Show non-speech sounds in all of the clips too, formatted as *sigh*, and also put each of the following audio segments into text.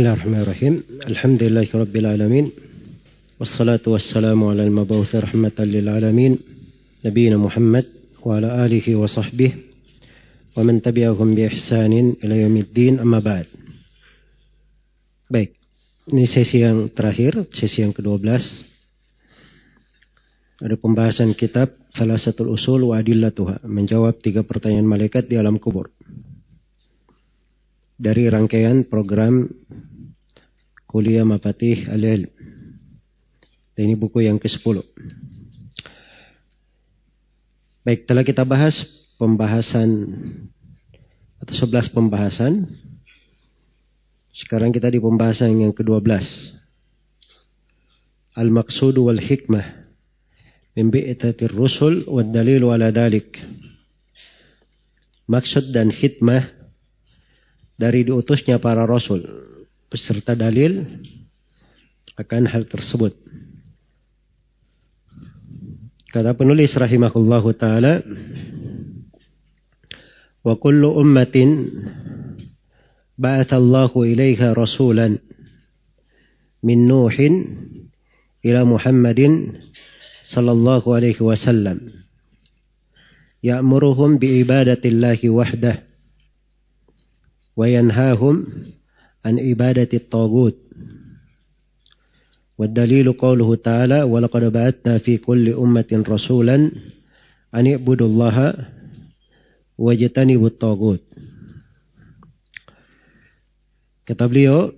Bismillahirrahmanirrahim. Alhamdulillahirabbil alamin. Wassalatu wassalamu ala al-mab'uts rahmatan lil alamin. Nabiyina Muhammad wa ala alihi wa sahbihi wa man tabi'ahum bi ihsanin ila yaumiddin amma ba'd. Baik. Ini sesi yang terakhir, sesi yang ke-12. Ada pembahasan kitab salah satu usul wa adillatuha, menjawab tiga pertanyaan malaikat di alam kubur dari rangkaian program kuliah Mapatih Al-Ilm. Ini buku yang ke-10. Baik, telah kita bahas pembahasan atau 11 pembahasan. Sekarang kita di pembahasan yang ke-12. Al-maqsud wal hikmah min bi'tatir rusul wa dalilu ala dalik. Maksud dan hikmah dari diutusnya para rasul beserta dalil akan hal tersebut. Kata penulis rahimahullah taala, "Wa kullu ummatin ba'atha ilaiha rasulan min Nuhin ila Muhammadin sallallahu alaihi wasallam ya'muruhum bi wahdah عن عبادة الطاغوت والدليل قوله تعالى ولقد بعثنا في كل أمة رسولا أن اعبدوا الله واجتنبوا الطاغوت Kata beliau,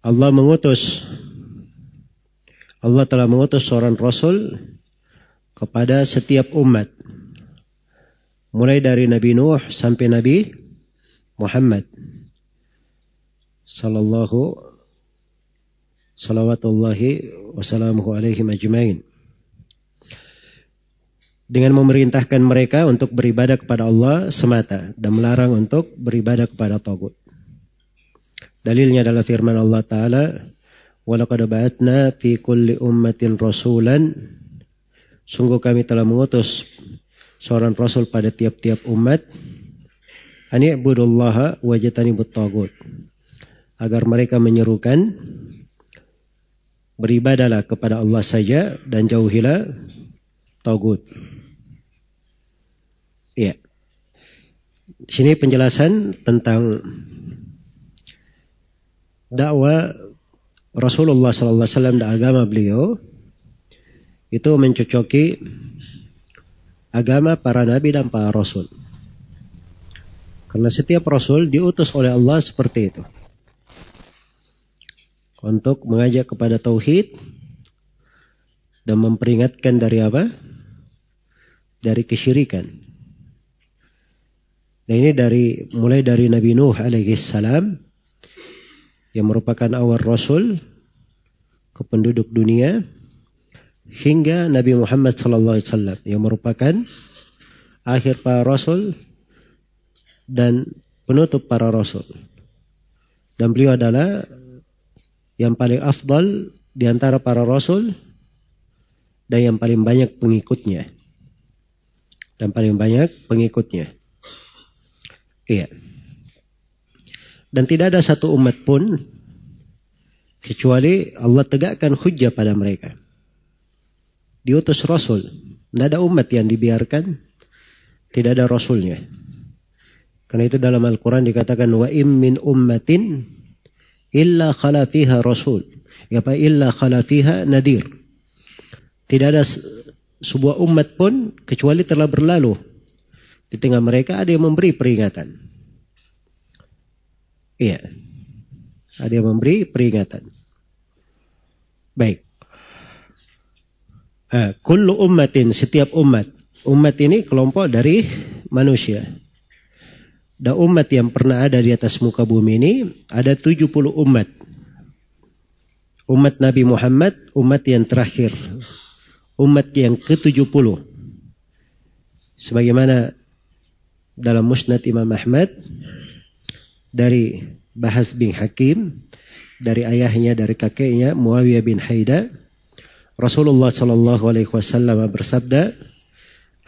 Allah mengutus Allah telah mengutus seorang rasul kepada setiap umat mulai dari Nabi Nuh sampai Nabi Muhammad sallallahu salawatullahi wassalamuhu alaihi majmain dengan memerintahkan mereka untuk beribadah kepada Allah semata dan melarang untuk beribadah kepada Tagut. Dalilnya adalah firman Allah Ta'ala, وَلَقَدْ بَعَتْنَا فِي كُلِّ أُمَّةٍ رَسُولًا Sungguh kami telah mengutus seorang rasul pada tiap-tiap umat ani ibudullaha wajatani tagut agar mereka menyerukan beribadalah kepada Allah saja dan jauhilah tagut. Iya. Sini penjelasan tentang dakwah Rasulullah sallallahu alaihi wasallam dan agama beliau itu mencocoki agama para nabi dan para rasul. Karena setiap rasul diutus oleh Allah seperti itu. Untuk mengajak kepada tauhid dan memperingatkan dari apa? Dari kesyirikan. Dan ini dari mulai dari Nabi Nuh alaihi salam yang merupakan awal rasul ke penduduk dunia hingga Nabi Muhammad sallallahu alaihi wasallam yang merupakan akhir para rasul dan penutup para rasul. Dan beliau adalah yang paling afdal di antara para rasul dan yang paling banyak pengikutnya. Dan paling banyak pengikutnya. Iya. Dan tidak ada satu umat pun kecuali Allah tegakkan hujah pada mereka diutus rasul. Tidak ada umat yang dibiarkan tidak ada rasulnya. Karena itu dalam Al-Quran dikatakan wa im min ummatin illa khala fiha rasul. Ya apa illa khala fiha nadir. Tidak ada sebuah umat pun kecuali telah berlalu. Di tengah mereka ada yang memberi peringatan. Iya. Ada yang memberi peringatan. Baik. Eh, kullu ummatin, setiap umat. Umat ini kelompok dari manusia. Dan umat yang pernah ada di atas muka bumi ini ada 70 umat. Umat Nabi Muhammad, umat yang terakhir. Umat yang ke-70. Sebagaimana dalam Musnad Imam Ahmad dari Bahas bin Hakim dari ayahnya dari kakeknya Muawiyah bin Haida Rasulullah Shallallahu Alaihi Wasallam bersabda,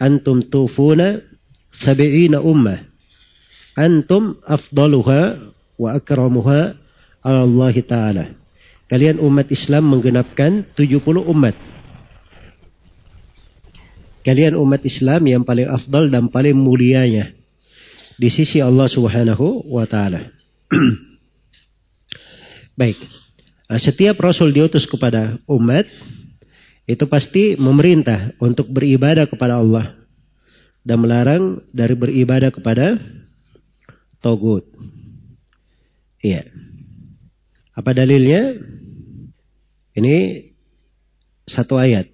antum tufuna sabiina ummah antum afdaluha wa akramuha Allah Ta'ala. Kalian umat Islam menggenapkan 70 umat. Kalian umat Islam yang paling afdal dan paling mulianya di sisi Allah Subhanahu wa taala. *clears throat* Baik. Setiap rasul diutus kepada umat itu pasti memerintah untuk beribadah kepada Allah dan melarang dari beribadah kepada togut. Iya. Apa dalilnya? Ini satu ayat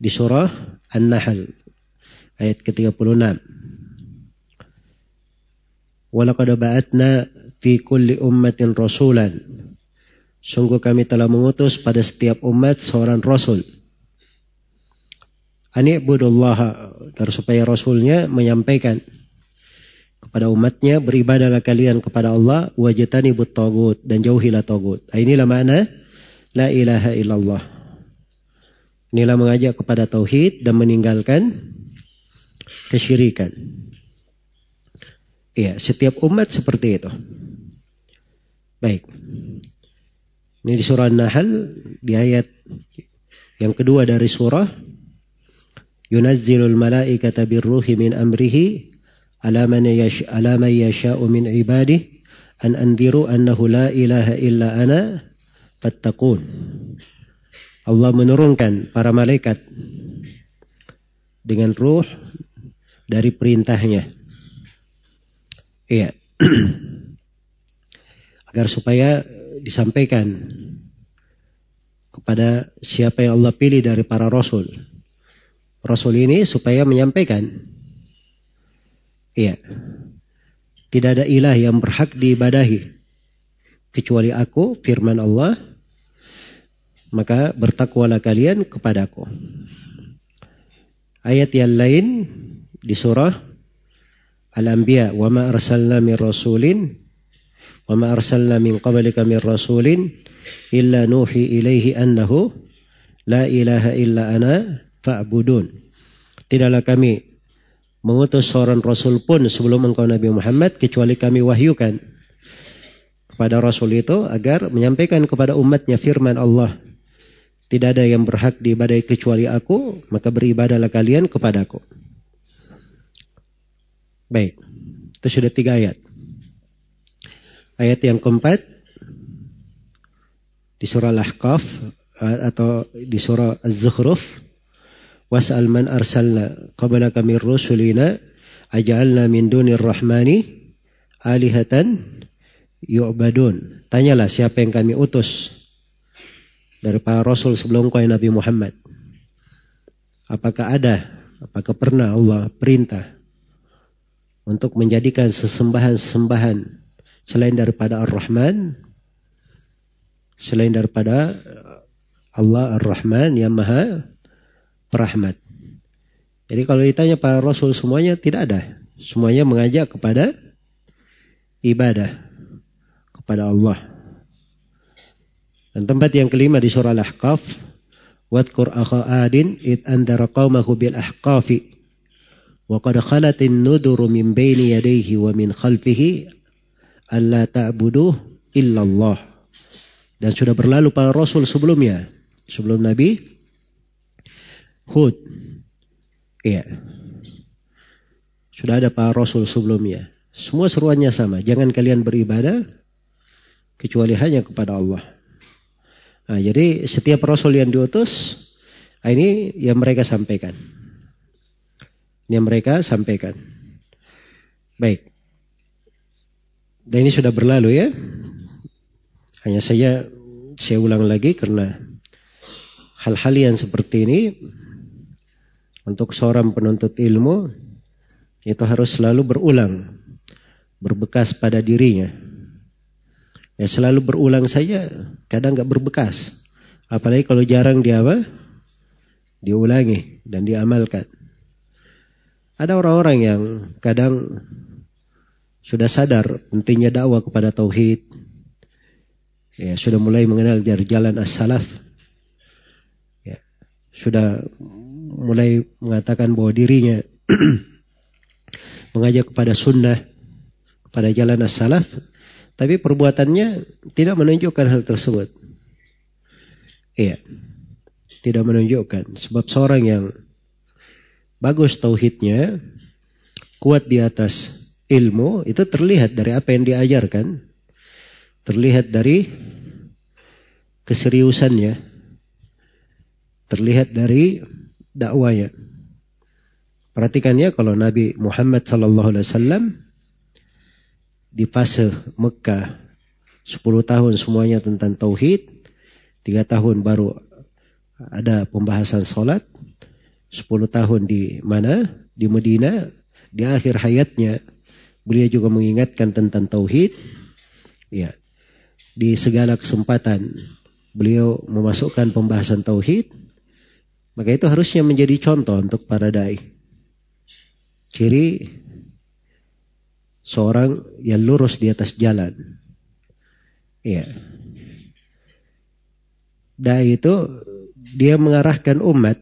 di surah An-Nahl ayat ke-36. Walaqad ba'atna fi kulli ummatin rasulan. Sungguh kami telah mengutus pada setiap umat seorang rasul. Ani budullah supaya rasulnya menyampaikan kepada umatnya beribadahlah kalian kepada Allah wajatani tagut dan jauhilah tagut. Nah, inilah makna la ilaha illallah. Inilah mengajak kepada tauhid dan meninggalkan kesyirikan. Iya, setiap umat seperti itu. Baik. Ini di surah An-Nahl di ayat yang kedua dari surah yunazzilul malaikata birruhi min amrihi ala man yash ala man yasha'u min ibadihi an anziru annahu la ilaha illa ana fattaqun. Allah menurunkan para malaikat dengan ruh dari perintahnya. Iya. *clears throat* Agar supaya disampaikan kepada siapa yang Allah pilih dari para rasul. Rasul ini supaya menyampaikan Iya. Tidak ada ilah yang berhak diibadahi kecuali aku, firman Allah. Maka bertakwalah kalian kepadaku. Ayat yang lain di surah Al-Anbiya, "Wa ma arsalna min rasulin ma arsalna min qablika min rasulin illa nuhi ilaihi annahu la ilaha illa ana fa'budun." Tidaklah kami mengutus seorang rasul pun sebelum engkau Nabi Muhammad kecuali kami wahyukan kepada rasul itu agar menyampaikan kepada umatnya firman Allah. Tidak ada yang berhak diibadai kecuali aku maka beribadahlah kalian kepadaku. Baik itu sudah tiga ayat ayat yang keempat di surah Al-Ahqaf atau di surah Az-Zukhruf was'al man arsalna qablaka min rusulina aj'alna min dunir rahmani alihatan yu'badun. Tanyalah siapa yang kami utus dari para rasul sebelum kau Nabi Muhammad. Apakah ada, apakah pernah Allah perintah untuk menjadikan sesembahan-sesembahan selain daripada Ar-Rahman, selain daripada Allah Ar-Rahman yang Maha perahmat. Jadi kalau ditanya para rasul semuanya tidak ada. Semuanya mengajak kepada ibadah kepada Allah. Dan tempat yang kelima di surah Al-Ahqaf, Wadkur akha adin id andara qawmahu bil ahqafi wa qad khalatin nuduru min baini yadayhi wa min khalfihi alla ta'buduh illallah. Dan sudah berlalu para rasul sebelumnya, sebelum Nabi Hud. Iya. Sudah ada para rasul sebelumnya. Semua seruannya sama. Jangan kalian beribadah kecuali hanya kepada Allah. Nah, jadi setiap rasul yang diutus, nah ini yang mereka sampaikan. Ini yang mereka sampaikan. Baik. Dan ini sudah berlalu ya. Hanya saya saya ulang lagi karena hal-hal yang seperti ini untuk seorang penuntut ilmu itu harus selalu berulang, berbekas pada dirinya. Ya selalu berulang saja, kadang nggak berbekas. Apalagi kalau jarang dia apa? Diulangi dan diamalkan. Ada orang-orang yang kadang sudah sadar pentingnya dakwah kepada tauhid. Ya, sudah mulai mengenal dari jalan as-salaf. Ya, sudah mulai mengatakan bahwa dirinya *clears throat* mengajak kepada sunnah, kepada jalan as-salaf, tapi perbuatannya tidak menunjukkan hal tersebut. Iya. Tidak menunjukkan. Sebab seorang yang bagus tauhidnya, kuat di atas ilmu, itu terlihat dari apa yang diajarkan. Terlihat dari keseriusannya. Terlihat dari dakwanya. Perhatikannya kalau Nabi Muhammad sallallahu alaihi wasallam di fase Mekah 10 tahun semuanya tentang tauhid, 3 tahun baru ada pembahasan salat, 10 tahun di mana? Di Medina, di akhir hayatnya beliau juga mengingatkan tentang tauhid. Ya. Di segala kesempatan beliau memasukkan pembahasan tauhid, maka itu harusnya menjadi contoh untuk para dai. Ciri seorang yang lurus di atas jalan. Iya. Dai itu dia mengarahkan umat.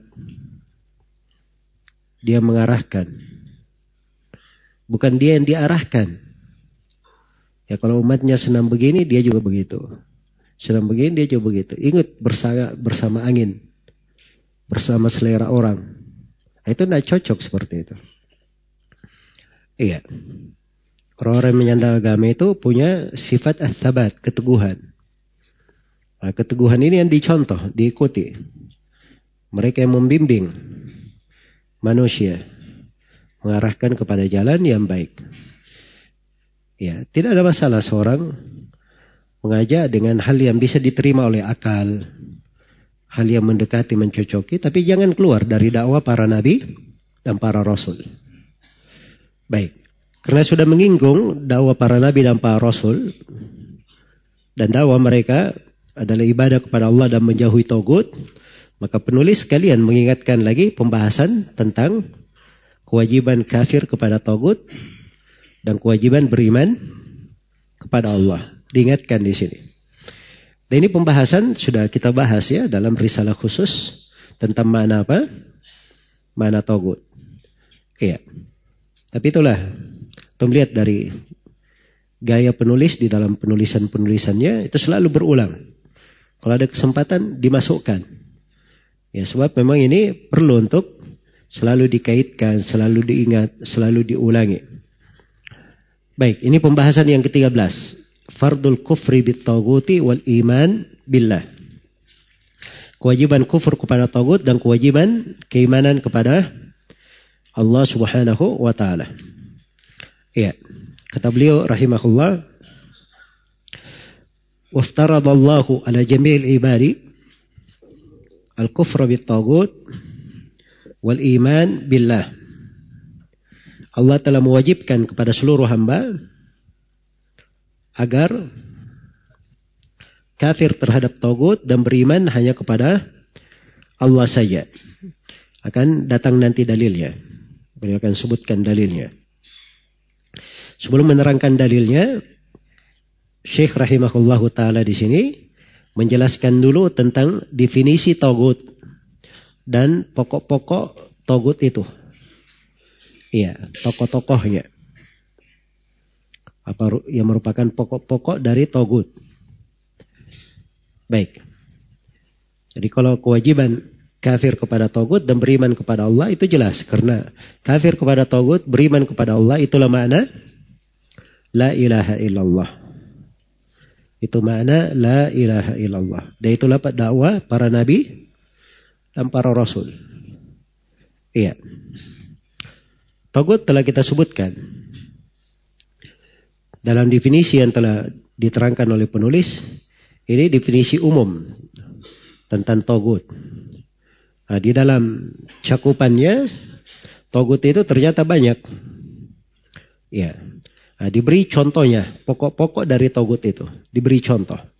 Dia mengarahkan. Bukan dia yang diarahkan. Ya kalau umatnya senang begini, dia juga begitu. Senang begini, dia juga begitu. Ingat bersama, bersama angin bersama selera orang. Itu tidak cocok seperti itu. Iya. Orang-orang menyandang agama itu punya sifat asabat, keteguhan. Nah, keteguhan ini yang dicontoh, diikuti. Mereka yang membimbing manusia mengarahkan kepada jalan yang baik. Ya, tidak ada masalah seorang mengajak dengan hal yang bisa diterima oleh akal, hal yang mendekati mencocoki, tapi jangan keluar dari dakwah para nabi dan para rasul. Baik, karena sudah menyinggung dakwah para nabi dan para rasul dan dakwah mereka adalah ibadah kepada Allah dan menjauhi togut, maka penulis sekalian mengingatkan lagi pembahasan tentang kewajiban kafir kepada togut dan kewajiban beriman kepada Allah. Diingatkan di sini. Dan ini pembahasan sudah kita bahas ya dalam risalah khusus tentang mana apa? Mana togut. Iya. Tapi itulah, kita melihat dari gaya penulis di dalam penulisan-penulisannya itu selalu berulang. Kalau ada kesempatan dimasukkan. Ya sebab memang ini perlu untuk selalu dikaitkan, selalu diingat, selalu diulangi. Baik, ini pembahasan yang ke-13. Fardul kufri bitawguti wal iman billah. Kewajiban kufur kepada tagut dan kewajiban keimanan kepada Allah subhanahu wa ta'ala. Iya. Kata beliau rahimahullah. Waftaradallahu ala jamil ibadi. Al-kufra bitagut. Al-kufra wal iman billah. Allah telah mewajibkan kepada seluruh hamba agar kafir terhadap togut dan beriman hanya kepada Allah saja. Akan datang nanti dalilnya. Beliau akan sebutkan dalilnya. Sebelum menerangkan dalilnya, Syekh rahimahullahu taala di sini menjelaskan dulu tentang definisi togut dan pokok-pokok togut itu. Iya, tokoh-tokohnya apa yang merupakan pokok-pokok dari togut. Baik. Jadi kalau kewajiban kafir kepada togut dan beriman kepada Allah itu jelas karena kafir kepada togut beriman kepada Allah itulah makna la ilaha illallah. Itu makna la ilaha illallah. Dan itulah dakwah para nabi dan para rasul. Iya. Togut telah kita sebutkan dalam definisi yang telah diterangkan oleh penulis, ini definisi umum tentang togut. Nah, di dalam cakupannya, togut itu ternyata banyak. Ya, nah, diberi contohnya, pokok-pokok dari togut itu, diberi contoh.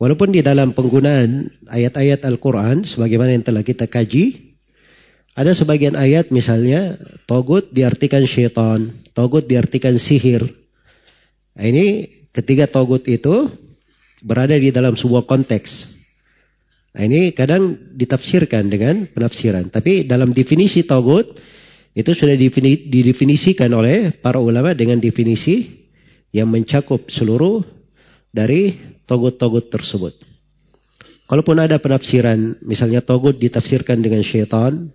Walaupun di dalam penggunaan ayat-ayat Al-Quran, sebagaimana yang telah kita kaji, ada sebagian ayat misalnya, togut diartikan syaitan, togut diartikan sihir, Nah, ini ketiga togut itu berada di dalam sebuah konteks. Nah, ini kadang ditafsirkan dengan penafsiran. Tapi dalam definisi togut itu sudah didefinisikan oleh para ulama dengan definisi yang mencakup seluruh dari togut-togut tersebut. Kalaupun ada penafsiran, misalnya togut ditafsirkan dengan syaitan,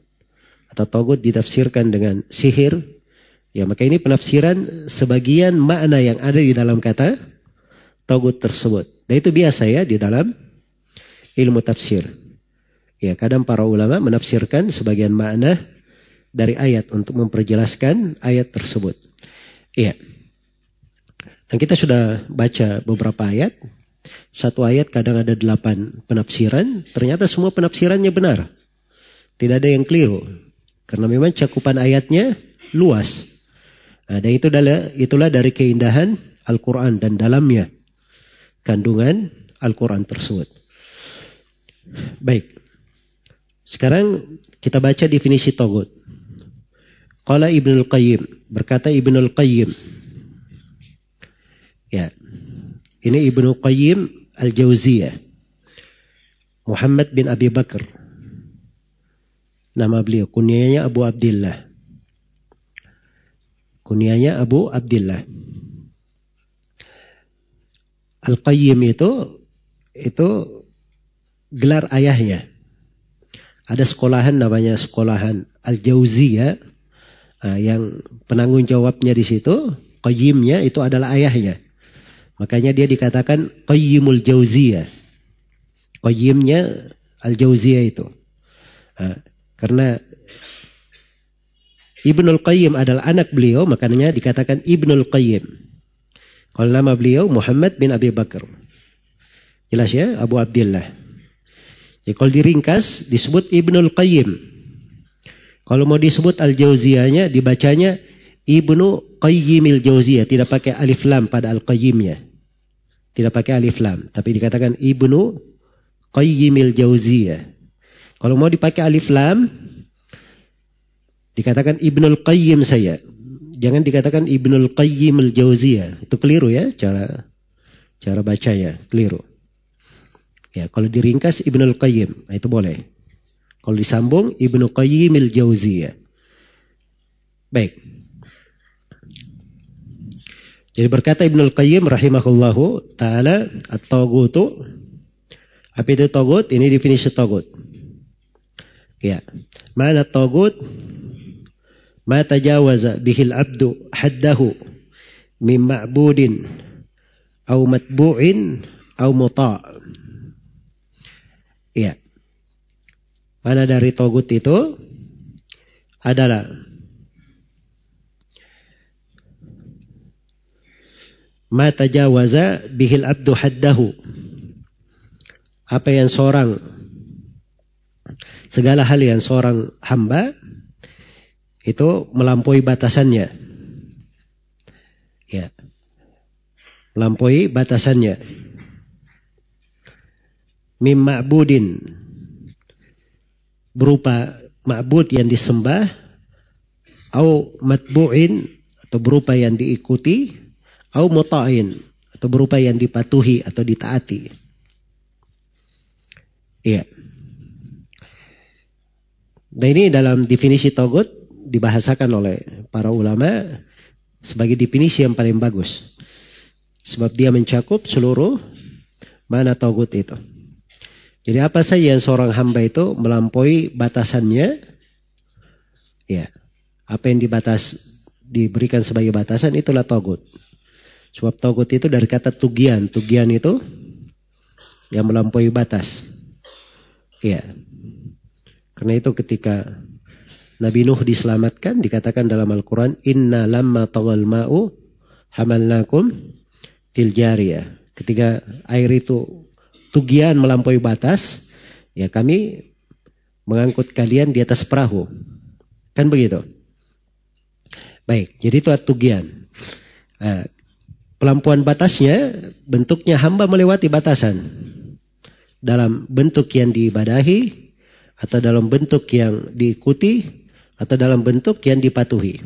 atau togut ditafsirkan dengan sihir, ya maka ini penafsiran sebagian makna yang ada di dalam kata togut tersebut. Dan itu biasa ya di dalam ilmu tafsir. Ya kadang para ulama menafsirkan sebagian makna dari ayat untuk memperjelaskan ayat tersebut. Iya. Dan kita sudah baca beberapa ayat. Satu ayat kadang ada delapan penafsiran. Ternyata semua penafsirannya benar. Tidak ada yang keliru. Karena memang cakupan ayatnya luas. Nah, dan itu adalah, itulah dari keindahan Al-Quran dan dalamnya kandungan Al-Quran tersebut. Baik. Sekarang kita baca definisi togut. Qala Ibnul Qayyim. Berkata Ibnul Qayyim. Ya. Ini Ibnu Qayyim Al-Jauziyah. Muhammad bin Abi Bakar. Nama beliau. Kunyanya Abu Abdullah. Kunyanya Abu Abdullah. Al-Qayyim itu itu gelar ayahnya. Ada sekolahan namanya sekolahan Al-Jauziyah Nah, yang penanggung jawabnya di situ, qayyimnya itu adalah ayahnya. Makanya dia dikatakan qayyimul jauziyah. Qayyimnya al-jauziyah itu. Nah, karena Ibnul Qayyim adalah anak beliau, makanya dikatakan Ibnul Qayyim. Kalau nama beliau Muhammad bin Abi Bakar. Jelas ya, Abu Abdullah. Jadi kalau diringkas disebut Ibnul Qayyim. Kalau mau disebut al-jauziyahnya dibacanya Ibnu Qayyimil Jauziyah, tidak pakai alif lam pada al-qayyimnya. Tidak pakai alif lam, tapi dikatakan Ibnu Qayyimil Jauziyah. Kalau mau dipakai alif lam dikatakan Ibnul Qayyim saya. Jangan dikatakan Ibnul Qayyimil Jauziyah. Itu keliru ya cara cara bacanya, keliru. Ya, kalau diringkas Ibnul Qayyim, nah itu boleh. Kalau disambung Ibnu Qayyimil Jauziyah. Baik. Jadi berkata Ibnu Qayyim rahimahullahu taala at-taghutu apa itu tagut? Ini definisi tagut. Ya. Mana tagut? Ma tajawaza bihil abdu haddahu min ma'budin au matbu'in au muta'. Ya. Mana dari togut itu adalah ma tajawaza bihil abdu haddahu. Apa yang seorang segala hal yang seorang hamba itu melampaui batasannya. Ya. Melampaui batasannya. Mim ma'budin berupa ma'bud yang disembah atau matbu'in atau berupa yang diikuti atau muta'in atau berupa yang dipatuhi atau ditaati. Iya. Nah ini dalam definisi togut dibahasakan oleh para ulama sebagai definisi yang paling bagus. Sebab dia mencakup seluruh mana togut itu. Jadi apa saja yang seorang hamba itu melampaui batasannya, ya apa yang dibatas diberikan sebagai batasan itulah togut. Sebab togut itu dari kata tugian, tugian itu yang melampaui batas. Ya, karena itu ketika Nabi Nuh diselamatkan dikatakan dalam Al-Quran Inna lamma tawal ma'u hamalnakum fil jariyah. Ketika air itu tugian melampaui batas, ya kami mengangkut kalian di atas perahu. Kan begitu? Baik, jadi itu tugian. Nah, pelampuan batasnya bentuknya hamba melewati batasan. Dalam bentuk yang diibadahi, atau dalam bentuk yang diikuti, atau dalam bentuk yang dipatuhi.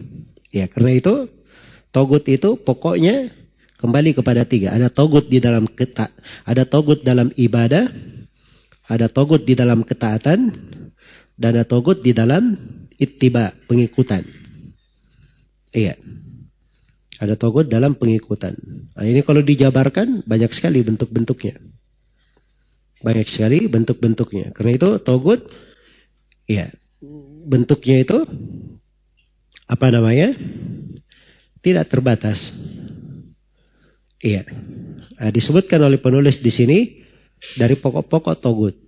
Ya, karena itu, togut itu pokoknya Kembali kepada tiga. Ada togut di dalam keta, ada togut dalam ibadah, ada togut di dalam ketaatan, dan ada togut di dalam ittiba, pengikutan. Iya. Ada togut dalam pengikutan. Nah, ini kalau dijabarkan banyak sekali bentuk-bentuknya. Banyak sekali bentuk-bentuknya. Karena itu togut, ya bentuknya itu apa namanya? Tidak terbatas. Iya. Nah, disebutkan oleh penulis di sini dari pokok-pokok togut.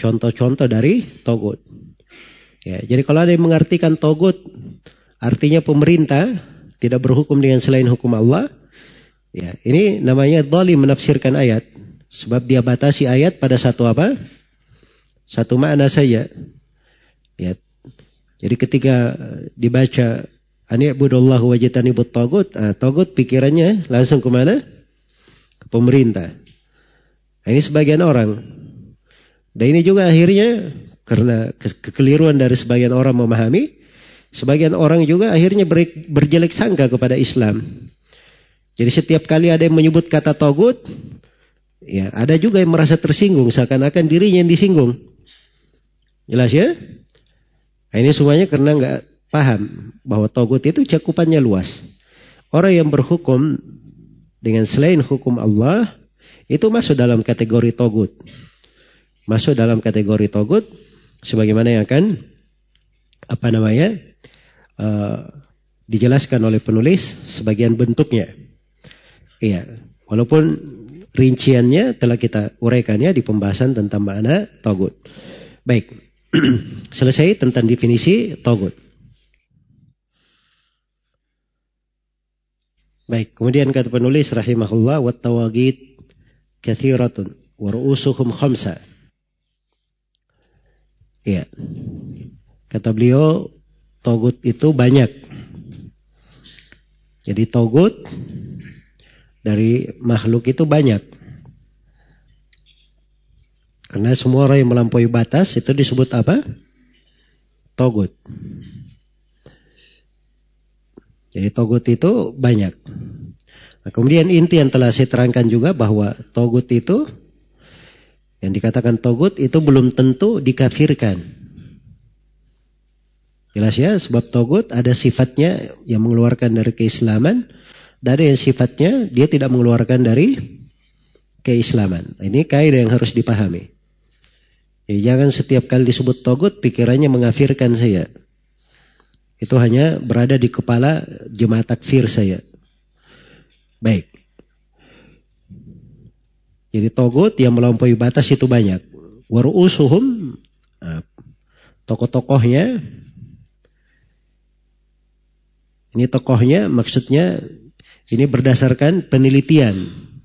Contoh-contoh dari togut. Ya, jadi kalau ada yang mengartikan togut, artinya pemerintah tidak berhukum dengan selain hukum Allah. Ya, ini namanya zalim menafsirkan ayat. Sebab dia batasi ayat pada satu apa? Satu makna saja. Ya. Jadi ketika dibaca Ani'budullah wajitanibut togut. Nah, togut pikirannya langsung ke mana? Ke pemerintah. Nah, ini sebagian orang. Dan ini juga akhirnya karena ke kekeliruan dari sebagian orang memahami, sebagian orang juga akhirnya ber berjelek sangka kepada Islam. Jadi setiap kali ada yang menyebut kata togut, ya ada juga yang merasa tersinggung seakan-akan dirinya yang disinggung. Jelas ya? Nah, ini semuanya karena nggak paham bahwa togut itu cakupannya luas. Orang yang berhukum dengan selain hukum Allah itu masuk dalam kategori togut. Masuk dalam kategori togut sebagaimana yang akan apa namanya uh, dijelaskan oleh penulis sebagian bentuknya. Iya, walaupun rinciannya telah kita uraikannya di pembahasan tentang makna togut. Baik, *clears throat* selesai tentang definisi togut. Baik, kemudian kata penulis rahimahullah wa tawagid kathiratun wa ru'usuhum khamsa. Iya. Kata beliau, togut itu banyak. Jadi togut dari makhluk itu banyak. Karena semua orang yang melampaui batas itu disebut apa? Togut. Jadi togut itu banyak. Nah, kemudian inti yang telah saya terangkan juga bahwa togut itu yang dikatakan togut itu belum tentu dikafirkan. Jelas ya, sebab togut ada sifatnya yang mengeluarkan dari keislaman, dari yang sifatnya dia tidak mengeluarkan dari keislaman. Ini kaidah yang harus dipahami. Ya, jangan setiap kali disebut togut pikirannya mengafirkan saya. Itu hanya berada di kepala jemaat takfir saya. Baik. Jadi togut yang melampaui batas itu banyak. Waru'usuhum, nah, tokoh-tokohnya, ini tokohnya maksudnya ini berdasarkan penelitian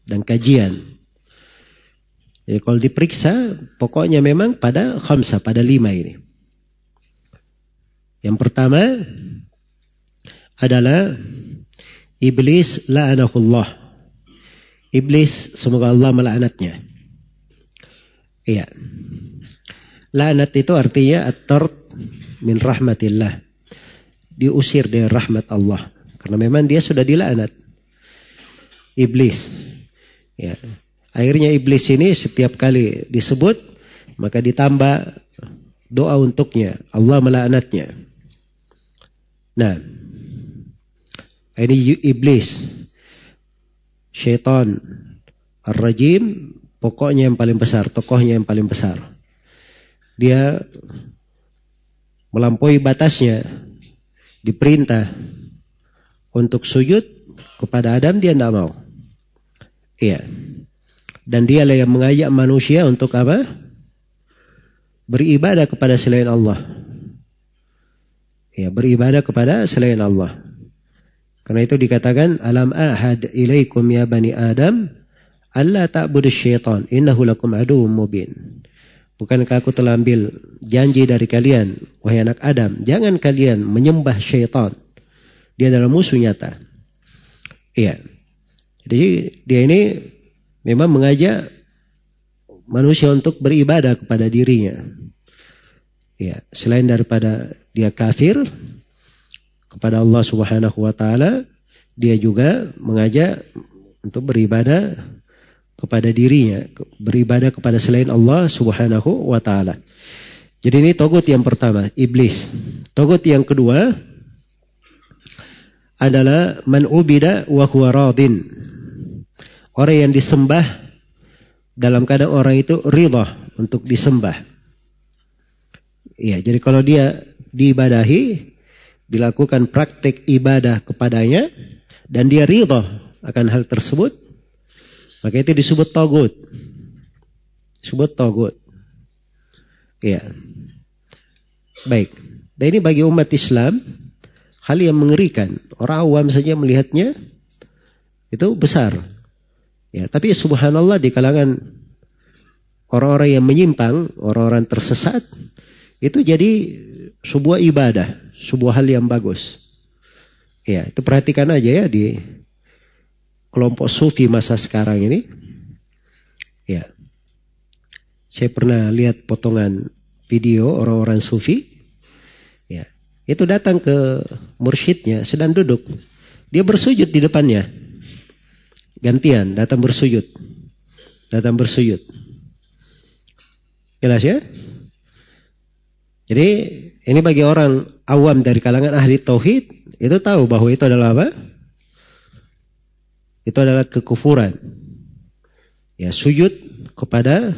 dan kajian. Jadi kalau diperiksa, pokoknya memang pada khamsa, pada lima ini. Yang pertama adalah iblis la'anahullah. Iblis semoga Allah melaknatnya. Iya. Laknat itu artinya at-tard min rahmatillah. Diusir dari rahmat Allah. Karena memang dia sudah dilaknat. Iblis. Ya. Akhirnya iblis ini setiap kali disebut maka ditambah doa untuknya. Allah melaknatnya. Nah, ini iblis syaitan ar-rajim pokoknya yang paling besar, tokohnya yang paling besar. Dia melampaui batasnya, diperintah untuk sujud kepada Adam dia tidak mau. Iya. Dan dialah yang mengajak manusia untuk apa? Beribadah kepada selain Allah. Ya, beribadah kepada selain Allah. Karena itu dikatakan alam ahad ilaikum ya bani Adam Allah ta'budu syaitan innahu lakum aduwwum mubin. Bukankah aku telah ambil janji dari kalian wahai anak Adam, jangan kalian menyembah syaitan. Dia adalah musuh nyata. Iya. Jadi dia ini memang mengajak manusia untuk beribadah kepada dirinya. Ya, selain daripada dia kafir, kepada Allah Subhanahu wa taala, dia juga mengajak untuk beribadah kepada dirinya, beribadah kepada selain Allah Subhanahu wa taala. Jadi ini togut yang pertama, iblis. Togut yang kedua adalah man ubida wa huwa radin. Orang yang disembah dalam keadaan orang itu ridha untuk disembah. Iya, jadi kalau dia diibadahi, dilakukan praktek ibadah kepadanya, dan dia ridha akan hal tersebut, maka itu disebut togut. Disebut togut. Iya. Baik. Dan ini bagi umat Islam, hal yang mengerikan. Orang awam saja melihatnya, itu besar. Ya, tapi subhanallah di kalangan orang-orang yang menyimpang, orang-orang tersesat, itu jadi sebuah ibadah, sebuah hal yang bagus. Ya, itu perhatikan aja ya di kelompok sufi masa sekarang ini. Ya. Saya pernah lihat potongan video orang-orang sufi. Ya. Itu datang ke mursyidnya sedang duduk. Dia bersujud di depannya. Gantian datang bersujud. Datang bersujud. Jelas ya? Jadi ini bagi orang awam dari kalangan ahli tauhid itu tahu bahwa itu adalah apa? Itu adalah kekufuran. Ya, sujud kepada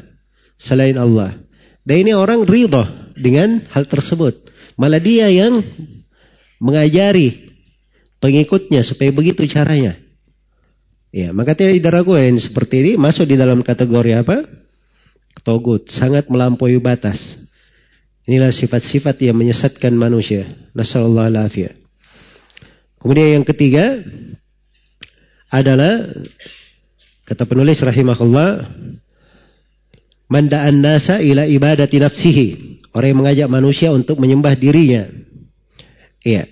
selain Allah. Dan ini orang ridho dengan hal tersebut. Malah dia yang mengajari pengikutnya supaya begitu caranya. Ya, maka tidak diragukan seperti ini masuk di dalam kategori apa? Togut, sangat melampaui batas. Inilah sifat-sifat yang menyesatkan manusia. Nasallallahu alaihi Kemudian yang ketiga adalah kata penulis rahimahullah manda'an nasa ila ibadati nafsihi. Orang yang mengajak manusia untuk menyembah dirinya. Iya.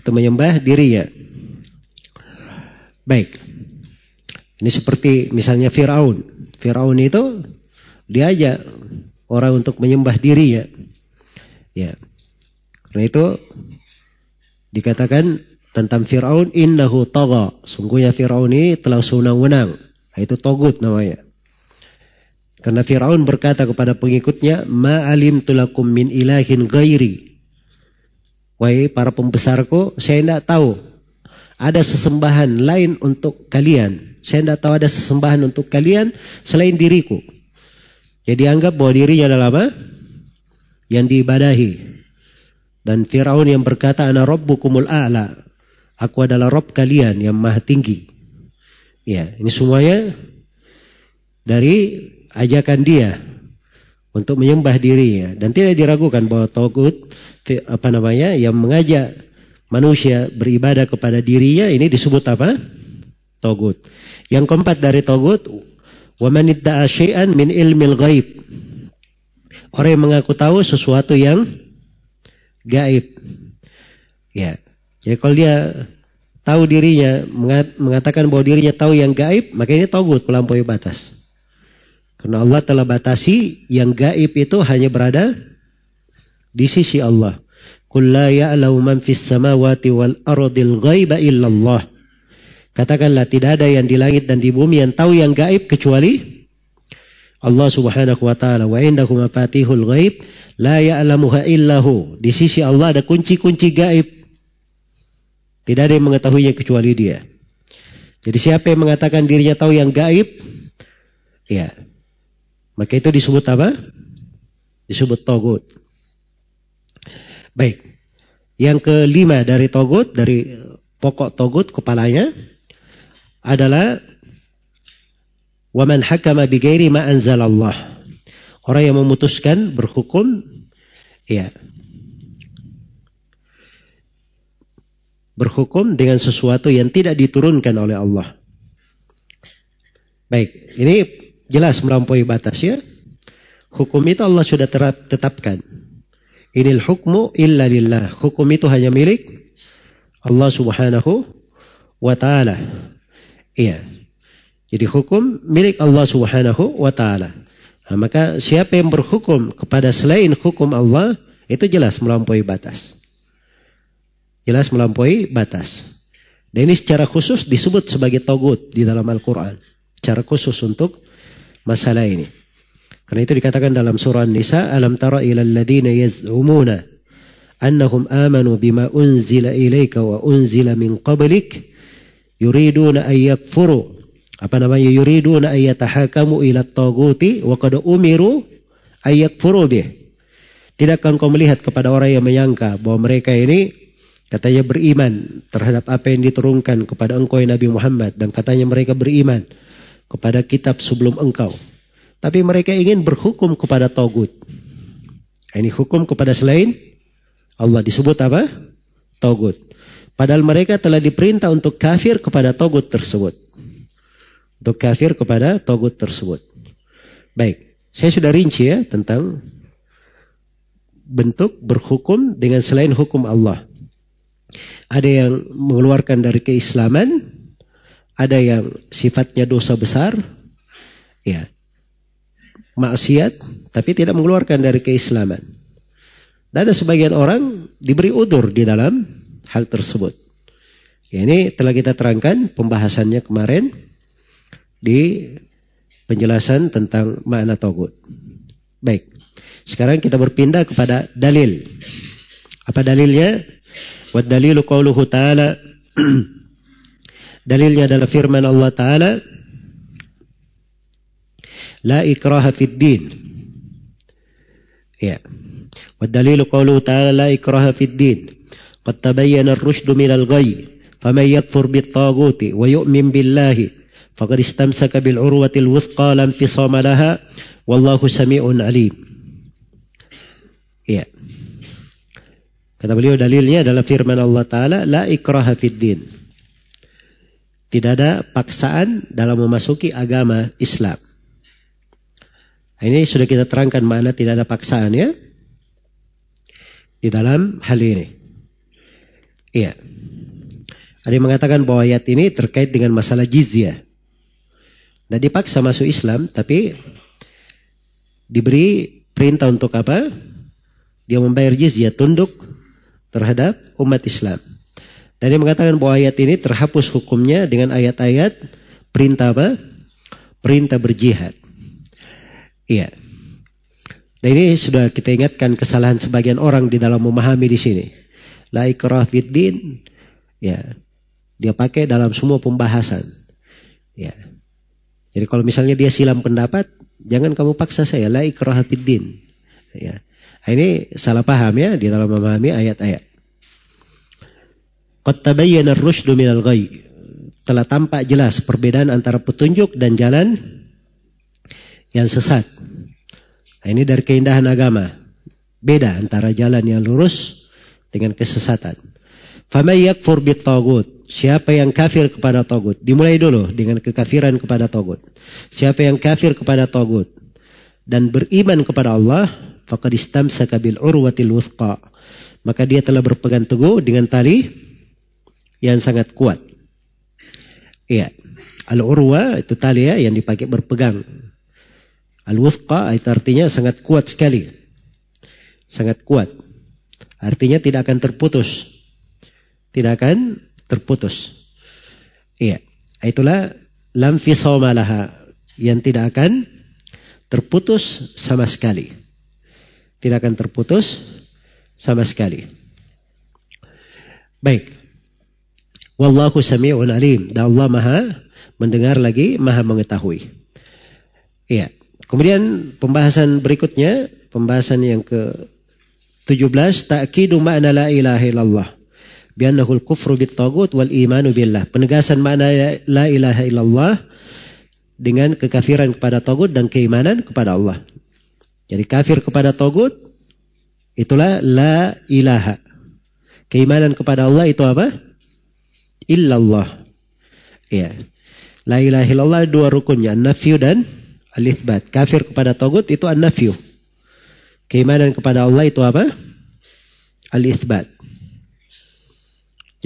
Untuk menyembah dirinya. Baik. Ini seperti misalnya Firaun. Firaun itu diajak orang untuk menyembah dirinya. Ya. Karena itu dikatakan tentang Fir'aun innahu tagha. Sungguhnya Fir'aun ini telah sunang-wenang. Itu togut namanya. Karena Fir'aun berkata kepada pengikutnya, Ma'alim tulakum min ilahin ghairi. Wahai para pembesarku, saya tidak tahu ada sesembahan lain untuk kalian. Saya tidak tahu ada sesembahan untuk kalian selain diriku. Jadi anggap bahwa dirinya adalah apa? Yang diibadahi. Dan Fir'aun yang berkata, Ana Rabbukumul A'la. Aku adalah Rob kalian yang maha tinggi. Ya, ini semuanya dari ajakan dia untuk menyembah dirinya dan tidak diragukan bahwa togut apa namanya yang mengajak manusia beribadah kepada dirinya ini disebut apa? Togut. Yang keempat dari togut Wa man syai'an min ilmil ghaib. Orang yang mengaku tahu sesuatu yang gaib. Ya. Jadi kalau dia tahu dirinya, mengatakan bahwa dirinya tahu yang gaib, maka ini togut melampaui batas. Karena Allah telah batasi yang gaib itu hanya berada di sisi Allah. Fis illallah. Katakanlah tidak ada yang di langit dan di bumi yang tahu yang gaib kecuali Allah Subhanahu wa taala. Wa indahu mafatihul ghaib la ya'lamuha illahu. Di sisi Allah ada kunci-kunci gaib. Tidak ada yang mengetahuinya kecuali Dia. Jadi siapa yang mengatakan dirinya tahu yang gaib, ya, maka itu disebut apa? Disebut togut. Baik. Yang kelima dari togut, dari pokok togut kepalanya, adalah waman hakama bighairi ma anzalallah. Orang yang memutuskan berhukum ya berhukum dengan sesuatu yang tidak diturunkan oleh Allah. Baik, ini jelas melampaui batas ya. Hukum itu Allah sudah tetapkan. Inil hukmu illa lillah. Hukum itu hanya milik Allah subhanahu wa ta'ala. Iya. Jadi hukum milik Allah Subhanahu wa taala. Nah, maka siapa yang berhukum kepada selain hukum Allah itu jelas melampaui batas. Jelas melampaui batas. Dan ini secara khusus disebut sebagai togut di dalam Al-Quran. Secara khusus untuk masalah ini. Karena itu dikatakan dalam surah Nisa, Alam tara ilal ladina yaz'umuna annahum amanu bima unzila ilaika wa unzila min qablik yuriduna an yakfuru apa namanya yuriduna an yatahakamu ila taguti wa qad umiru an yakfuru bih Tidakkah engkau melihat kepada orang yang menyangka bahwa mereka ini katanya beriman terhadap apa yang diturunkan kepada engkau Nabi Muhammad dan katanya mereka beriman kepada kitab sebelum engkau. Tapi mereka ingin berhukum kepada togut. Ini hukum kepada selain Allah disebut apa? Togut. Padahal mereka telah diperintah untuk kafir kepada togut tersebut. Untuk kafir kepada togut tersebut. Baik, saya sudah rinci ya tentang bentuk berhukum dengan selain hukum Allah. Ada yang mengeluarkan dari keislaman, ada yang sifatnya dosa besar, ya, maksiat, tapi tidak mengeluarkan dari keislaman. Dan ada sebagian orang diberi udur di dalam hal tersebut. Ya, ini telah kita terangkan pembahasannya kemarin di penjelasan tentang makna togut. Baik. Sekarang kita berpindah kepada dalil. Apa dalilnya? والدليل قوله تعالى *clears throat* دليل يدل فرمان الله تعالى لا إكراه في الدين يا والدليل قوله تعالى لا إكراه في الدين قد تبين الرشد من الغي فمن يكفر بالطاغوت ويؤمن بالله فقد استمسك بالعروة الوثقى لا انفصام لها والله سميع عليم. Yeah. Kata beliau dalilnya adalah firman Allah Ta'ala, La ikraha fid din. Tidak ada paksaan dalam memasuki agama Islam. Ini sudah kita terangkan mana tidak ada paksaan ya. Di dalam hal ini. Iya. Ada yang mengatakan bahwa ayat ini terkait dengan masalah jizyah. Tidak dipaksa masuk Islam, tapi diberi perintah untuk apa? Dia membayar jizyah tunduk terhadap umat Islam. Dan dia mengatakan bahwa ayat ini terhapus hukumnya dengan ayat-ayat perintah apa? Perintah berjihad. Iya. Dan ini sudah kita ingatkan kesalahan sebagian orang di dalam memahami di sini. La ikrah din. Ya. Dia pakai dalam semua pembahasan. Ya. Jadi kalau misalnya dia silam pendapat, jangan kamu paksa saya la ikrah din. Ya. Nah, ini salah paham ya di dalam memahami ayat-ayat. Qad tabayyana ar-rusydu minal ghayy. Telah tampak jelas perbedaan antara petunjuk dan jalan yang sesat. Nah, ini dari keindahan agama. Beda antara jalan yang lurus dengan kesesatan. Faman yakfur bit tagut. Siapa yang kafir kepada togut? Dimulai dulu dengan kekafiran kepada togut. Siapa yang kafir kepada togut dan beriman kepada Allah, faqad istamsaka bil urwatil wuthqa. Maka dia telah berpegang teguh dengan tali yang sangat kuat. Iya. Al-urwa itu tali ya yang dipakai berpegang. Al-wuthqa itu artinya sangat kuat sekali. Sangat kuat. Artinya tidak akan terputus. Tidak akan terputus. Iya. Itulah lam fisawmalaha yang tidak akan terputus sama sekali. Tidak akan terputus sama sekali. Baik. Wallahu sami'un alim. Dan Allah maha mendengar lagi, maha mengetahui. Iya. Kemudian pembahasan berikutnya, pembahasan yang ke 17, ta'kidu ma'na la ilaha illallah. Biannahul kufru bit wal imanu billah. Penegasan makna la ilaha illallah dengan kekafiran kepada tagut dan keimanan kepada Allah. Jadi kafir kepada togut itulah la ilaha. Keimanan kepada Allah itu apa? Illallah. Ya. La ilaha illallah dua rukunnya, an-nafyu dan al-itsbat. Kafir kepada togut itu an-nafyu. Keimanan kepada Allah itu apa? Al-itsbat.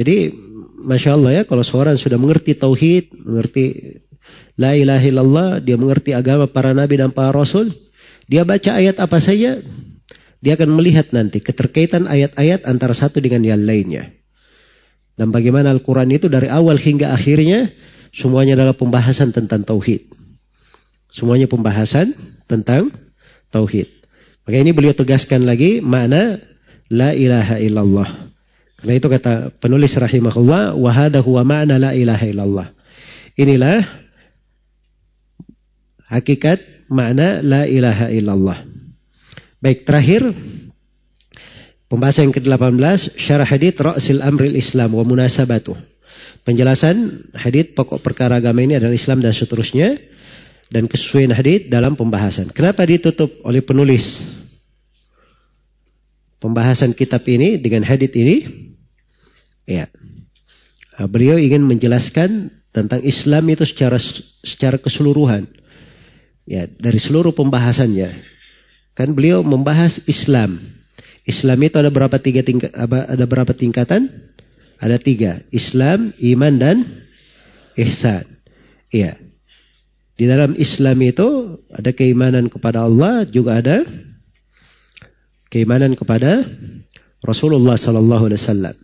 Jadi, masya Allah ya, kalau seorang sudah mengerti tauhid, mengerti la ilaha illallah, dia mengerti agama para nabi dan para rasul, dia baca ayat apa saja, dia akan melihat nanti keterkaitan ayat-ayat antara satu dengan yang lainnya. Dan bagaimana Al-Quran itu dari awal hingga akhirnya semuanya adalah pembahasan tentang tauhid. Semuanya pembahasan tentang tauhid. Maka ini beliau tegaskan lagi makna la ilaha illallah. Karena itu kata penulis rahimahullah, wa hadha huwa ma'na la ilaha illallah. Inilah hakikat makna la ilaha illallah. Baik, terakhir pembahasan yang ke-18 syarah hadith ra'sil amril Islam wa munasabatuh. Penjelasan hadith pokok perkara agama ini adalah Islam dan seterusnya dan kesesuaian hadith dalam pembahasan. Kenapa ditutup oleh penulis pembahasan kitab ini dengan hadith ini? Ya. Beliau ingin menjelaskan tentang Islam itu secara secara keseluruhan. Ya, dari seluruh pembahasannya. Kan beliau membahas Islam. Islam itu ada berapa tiga tingkat ada berapa tingkatan? Ada tiga. Islam, iman dan ihsan. Iya. Di dalam Islam itu ada keimanan kepada Allah, juga ada keimanan kepada Rasulullah sallallahu alaihi wasallam.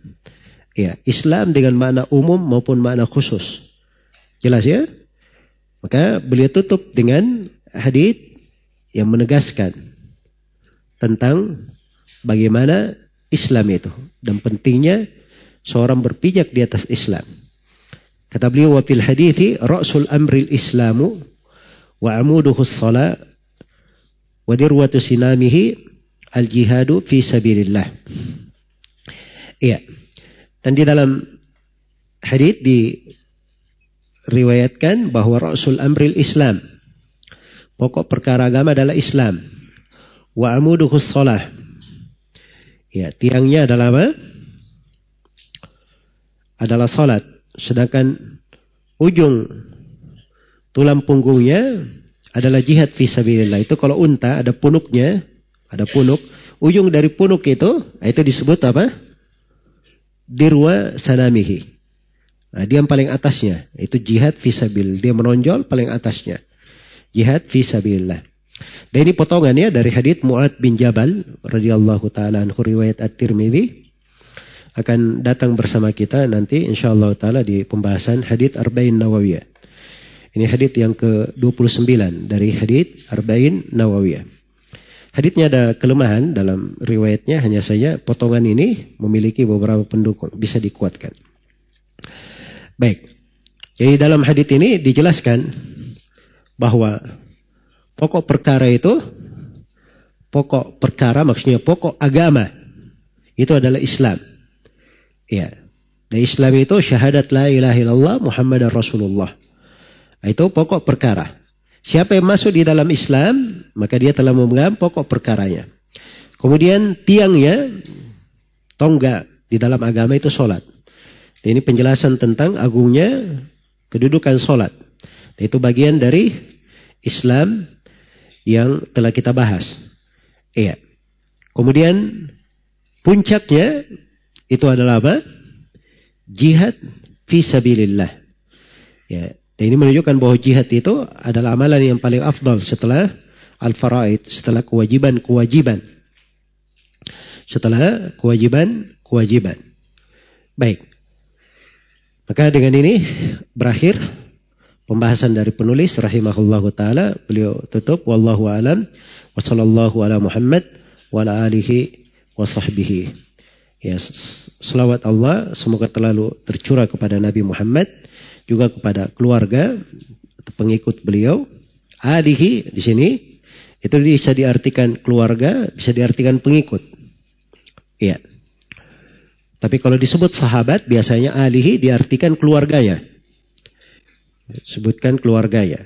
Ya, Islam dengan makna umum maupun makna khusus. Jelas ya? Maka beliau tutup dengan hadis yang menegaskan tentang bagaimana Islam itu dan pentingnya seorang berpijak di atas Islam. Kata beliau wa fil hadithi ra'sul amril islamu wa amuduhu as-salat wa dirwatu sinamihi al-jihadu fi sabilillah. Iya. Dan di dalam hadith diriwayatkan bahwa Rasul Amril Islam. Pokok perkara agama adalah Islam. Wa amuduhus salah. Ya, tiangnya adalah apa? Adalah salat. Sedangkan ujung tulang punggungnya adalah jihad fisabilillah. Itu kalau unta ada punuknya, ada punuk. Ujung dari punuk itu, itu disebut apa? dirwa sanamihi. Nah, dia yang paling atasnya, itu jihad fisabil. Dia menonjol paling atasnya. Jihad fisabillah. Dan ini potongannya dari hadits Mu'ad bin Jabal radhiyallahu taala anhu riwayat At-Tirmidzi akan datang bersama kita nanti insyaallah taala di pembahasan hadits Arba'in Nawawiyah. Ini hadits yang ke-29 dari hadits Arba'in Nawawiyah. Haditnya ada kelemahan dalam riwayatnya hanya saja potongan ini memiliki beberapa pendukung bisa dikuatkan. Baik. Jadi dalam hadit ini dijelaskan bahwa pokok perkara itu pokok perkara maksudnya pokok agama itu adalah Islam. Ya. Dan Islam itu syahadat la ilaha illallah Muhammad Rasulullah. Itu pokok perkara. Siapa yang masuk di dalam Islam, maka dia telah memegang pokok perkaranya. Kemudian tiangnya, tonggak di dalam agama itu sholat. Ini penjelasan tentang agungnya kedudukan sholat. Itu bagian dari Islam yang telah kita bahas. Iya. Kemudian puncaknya itu adalah apa? Jihad fisabilillah. Ya, dan ini menunjukkan bahwa jihad itu adalah amalan yang paling afdal setelah al-faraid, setelah kewajiban-kewajiban. Setelah kewajiban-kewajiban. Baik. Maka dengan ini berakhir pembahasan dari penulis rahimahullahu taala. Beliau tutup wallahu alam wa sallallahu ala Muhammad wa ala alihi wa sahbihi. Ya, selawat Allah semoga terlalu tercurah kepada Nabi Muhammad juga kepada keluarga pengikut beliau. Alihi di sini itu bisa diartikan keluarga, bisa diartikan pengikut. Iya. Tapi kalau disebut sahabat biasanya alihi diartikan keluarganya. Sebutkan keluarganya.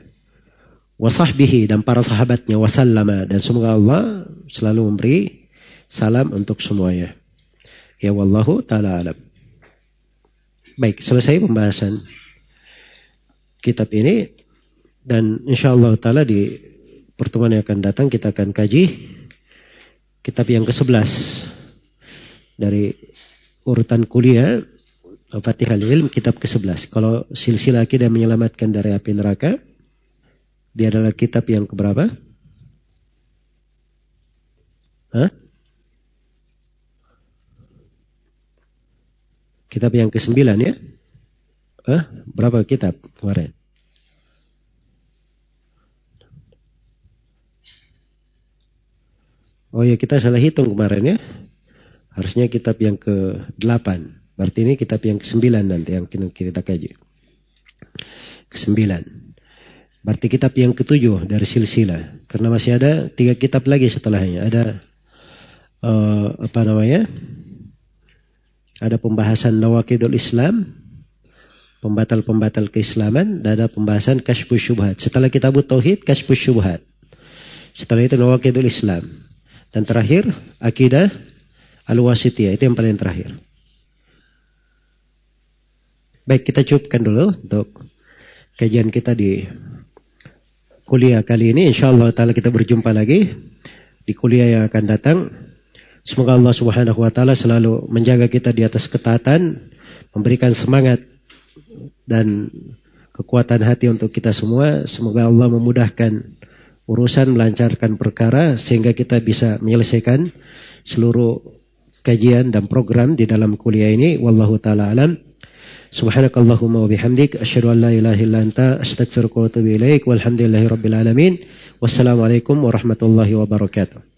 Wasahbihi dan para sahabatnya wasallama dan semoga Allah selalu memberi salam untuk semuanya. Ya wallahu taala alam. Baik, selesai pembahasan kitab ini dan insya Allah taala di pertemuan yang akan datang kita akan kaji kitab yang ke-11 dari urutan kuliah Fatihah Ilm kitab ke-11. Kalau silsilah akidah menyelamatkan dari api neraka dia adalah kitab yang keberapa? Hah? Kitab yang ke-9 ya? Eh, berapa kitab kemarin? Oh ya kita salah hitung kemarin ya. Harusnya kitab yang ke-8. Berarti ini kitab yang ke-9 nanti yang kita kaji. Ke-9. Berarti kitab yang ketujuh dari silsilah. Karena masih ada tiga kitab lagi setelahnya. Ada uh, apa namanya? Ada pembahasan Nawakidul Islam, pembatal-pembatal keislaman, dan ada pembahasan Kashfu Syubhat. Setelah kitab Tauhid, Kashfu Syubhat. Setelah itu Nawakidul Islam. Dan terakhir, Akidah Al-Wasitiyah. Itu yang paling terakhir. Baik, kita cukupkan dulu untuk kajian kita di kuliah kali ini. Insya Allah ta'ala kita berjumpa lagi di kuliah yang akan datang. Semoga Allah subhanahu wa ta'ala selalu menjaga kita di atas ketaatan. Memberikan semangat dan kekuatan hati untuk kita semua. Semoga Allah memudahkan urusan, melancarkan perkara. Sehingga kita bisa menyelesaikan seluruh kajian dan program di dalam kuliah ini. Wallahu ta'ala alam. Subhanakallahumma wa bihamdik asyhadu an la ilaha illa anta astaghfiruka wa atubu ilaik walhamdulillahi rabbil alamin. Wassalamualaikum warahmatullahi wabarakatuh.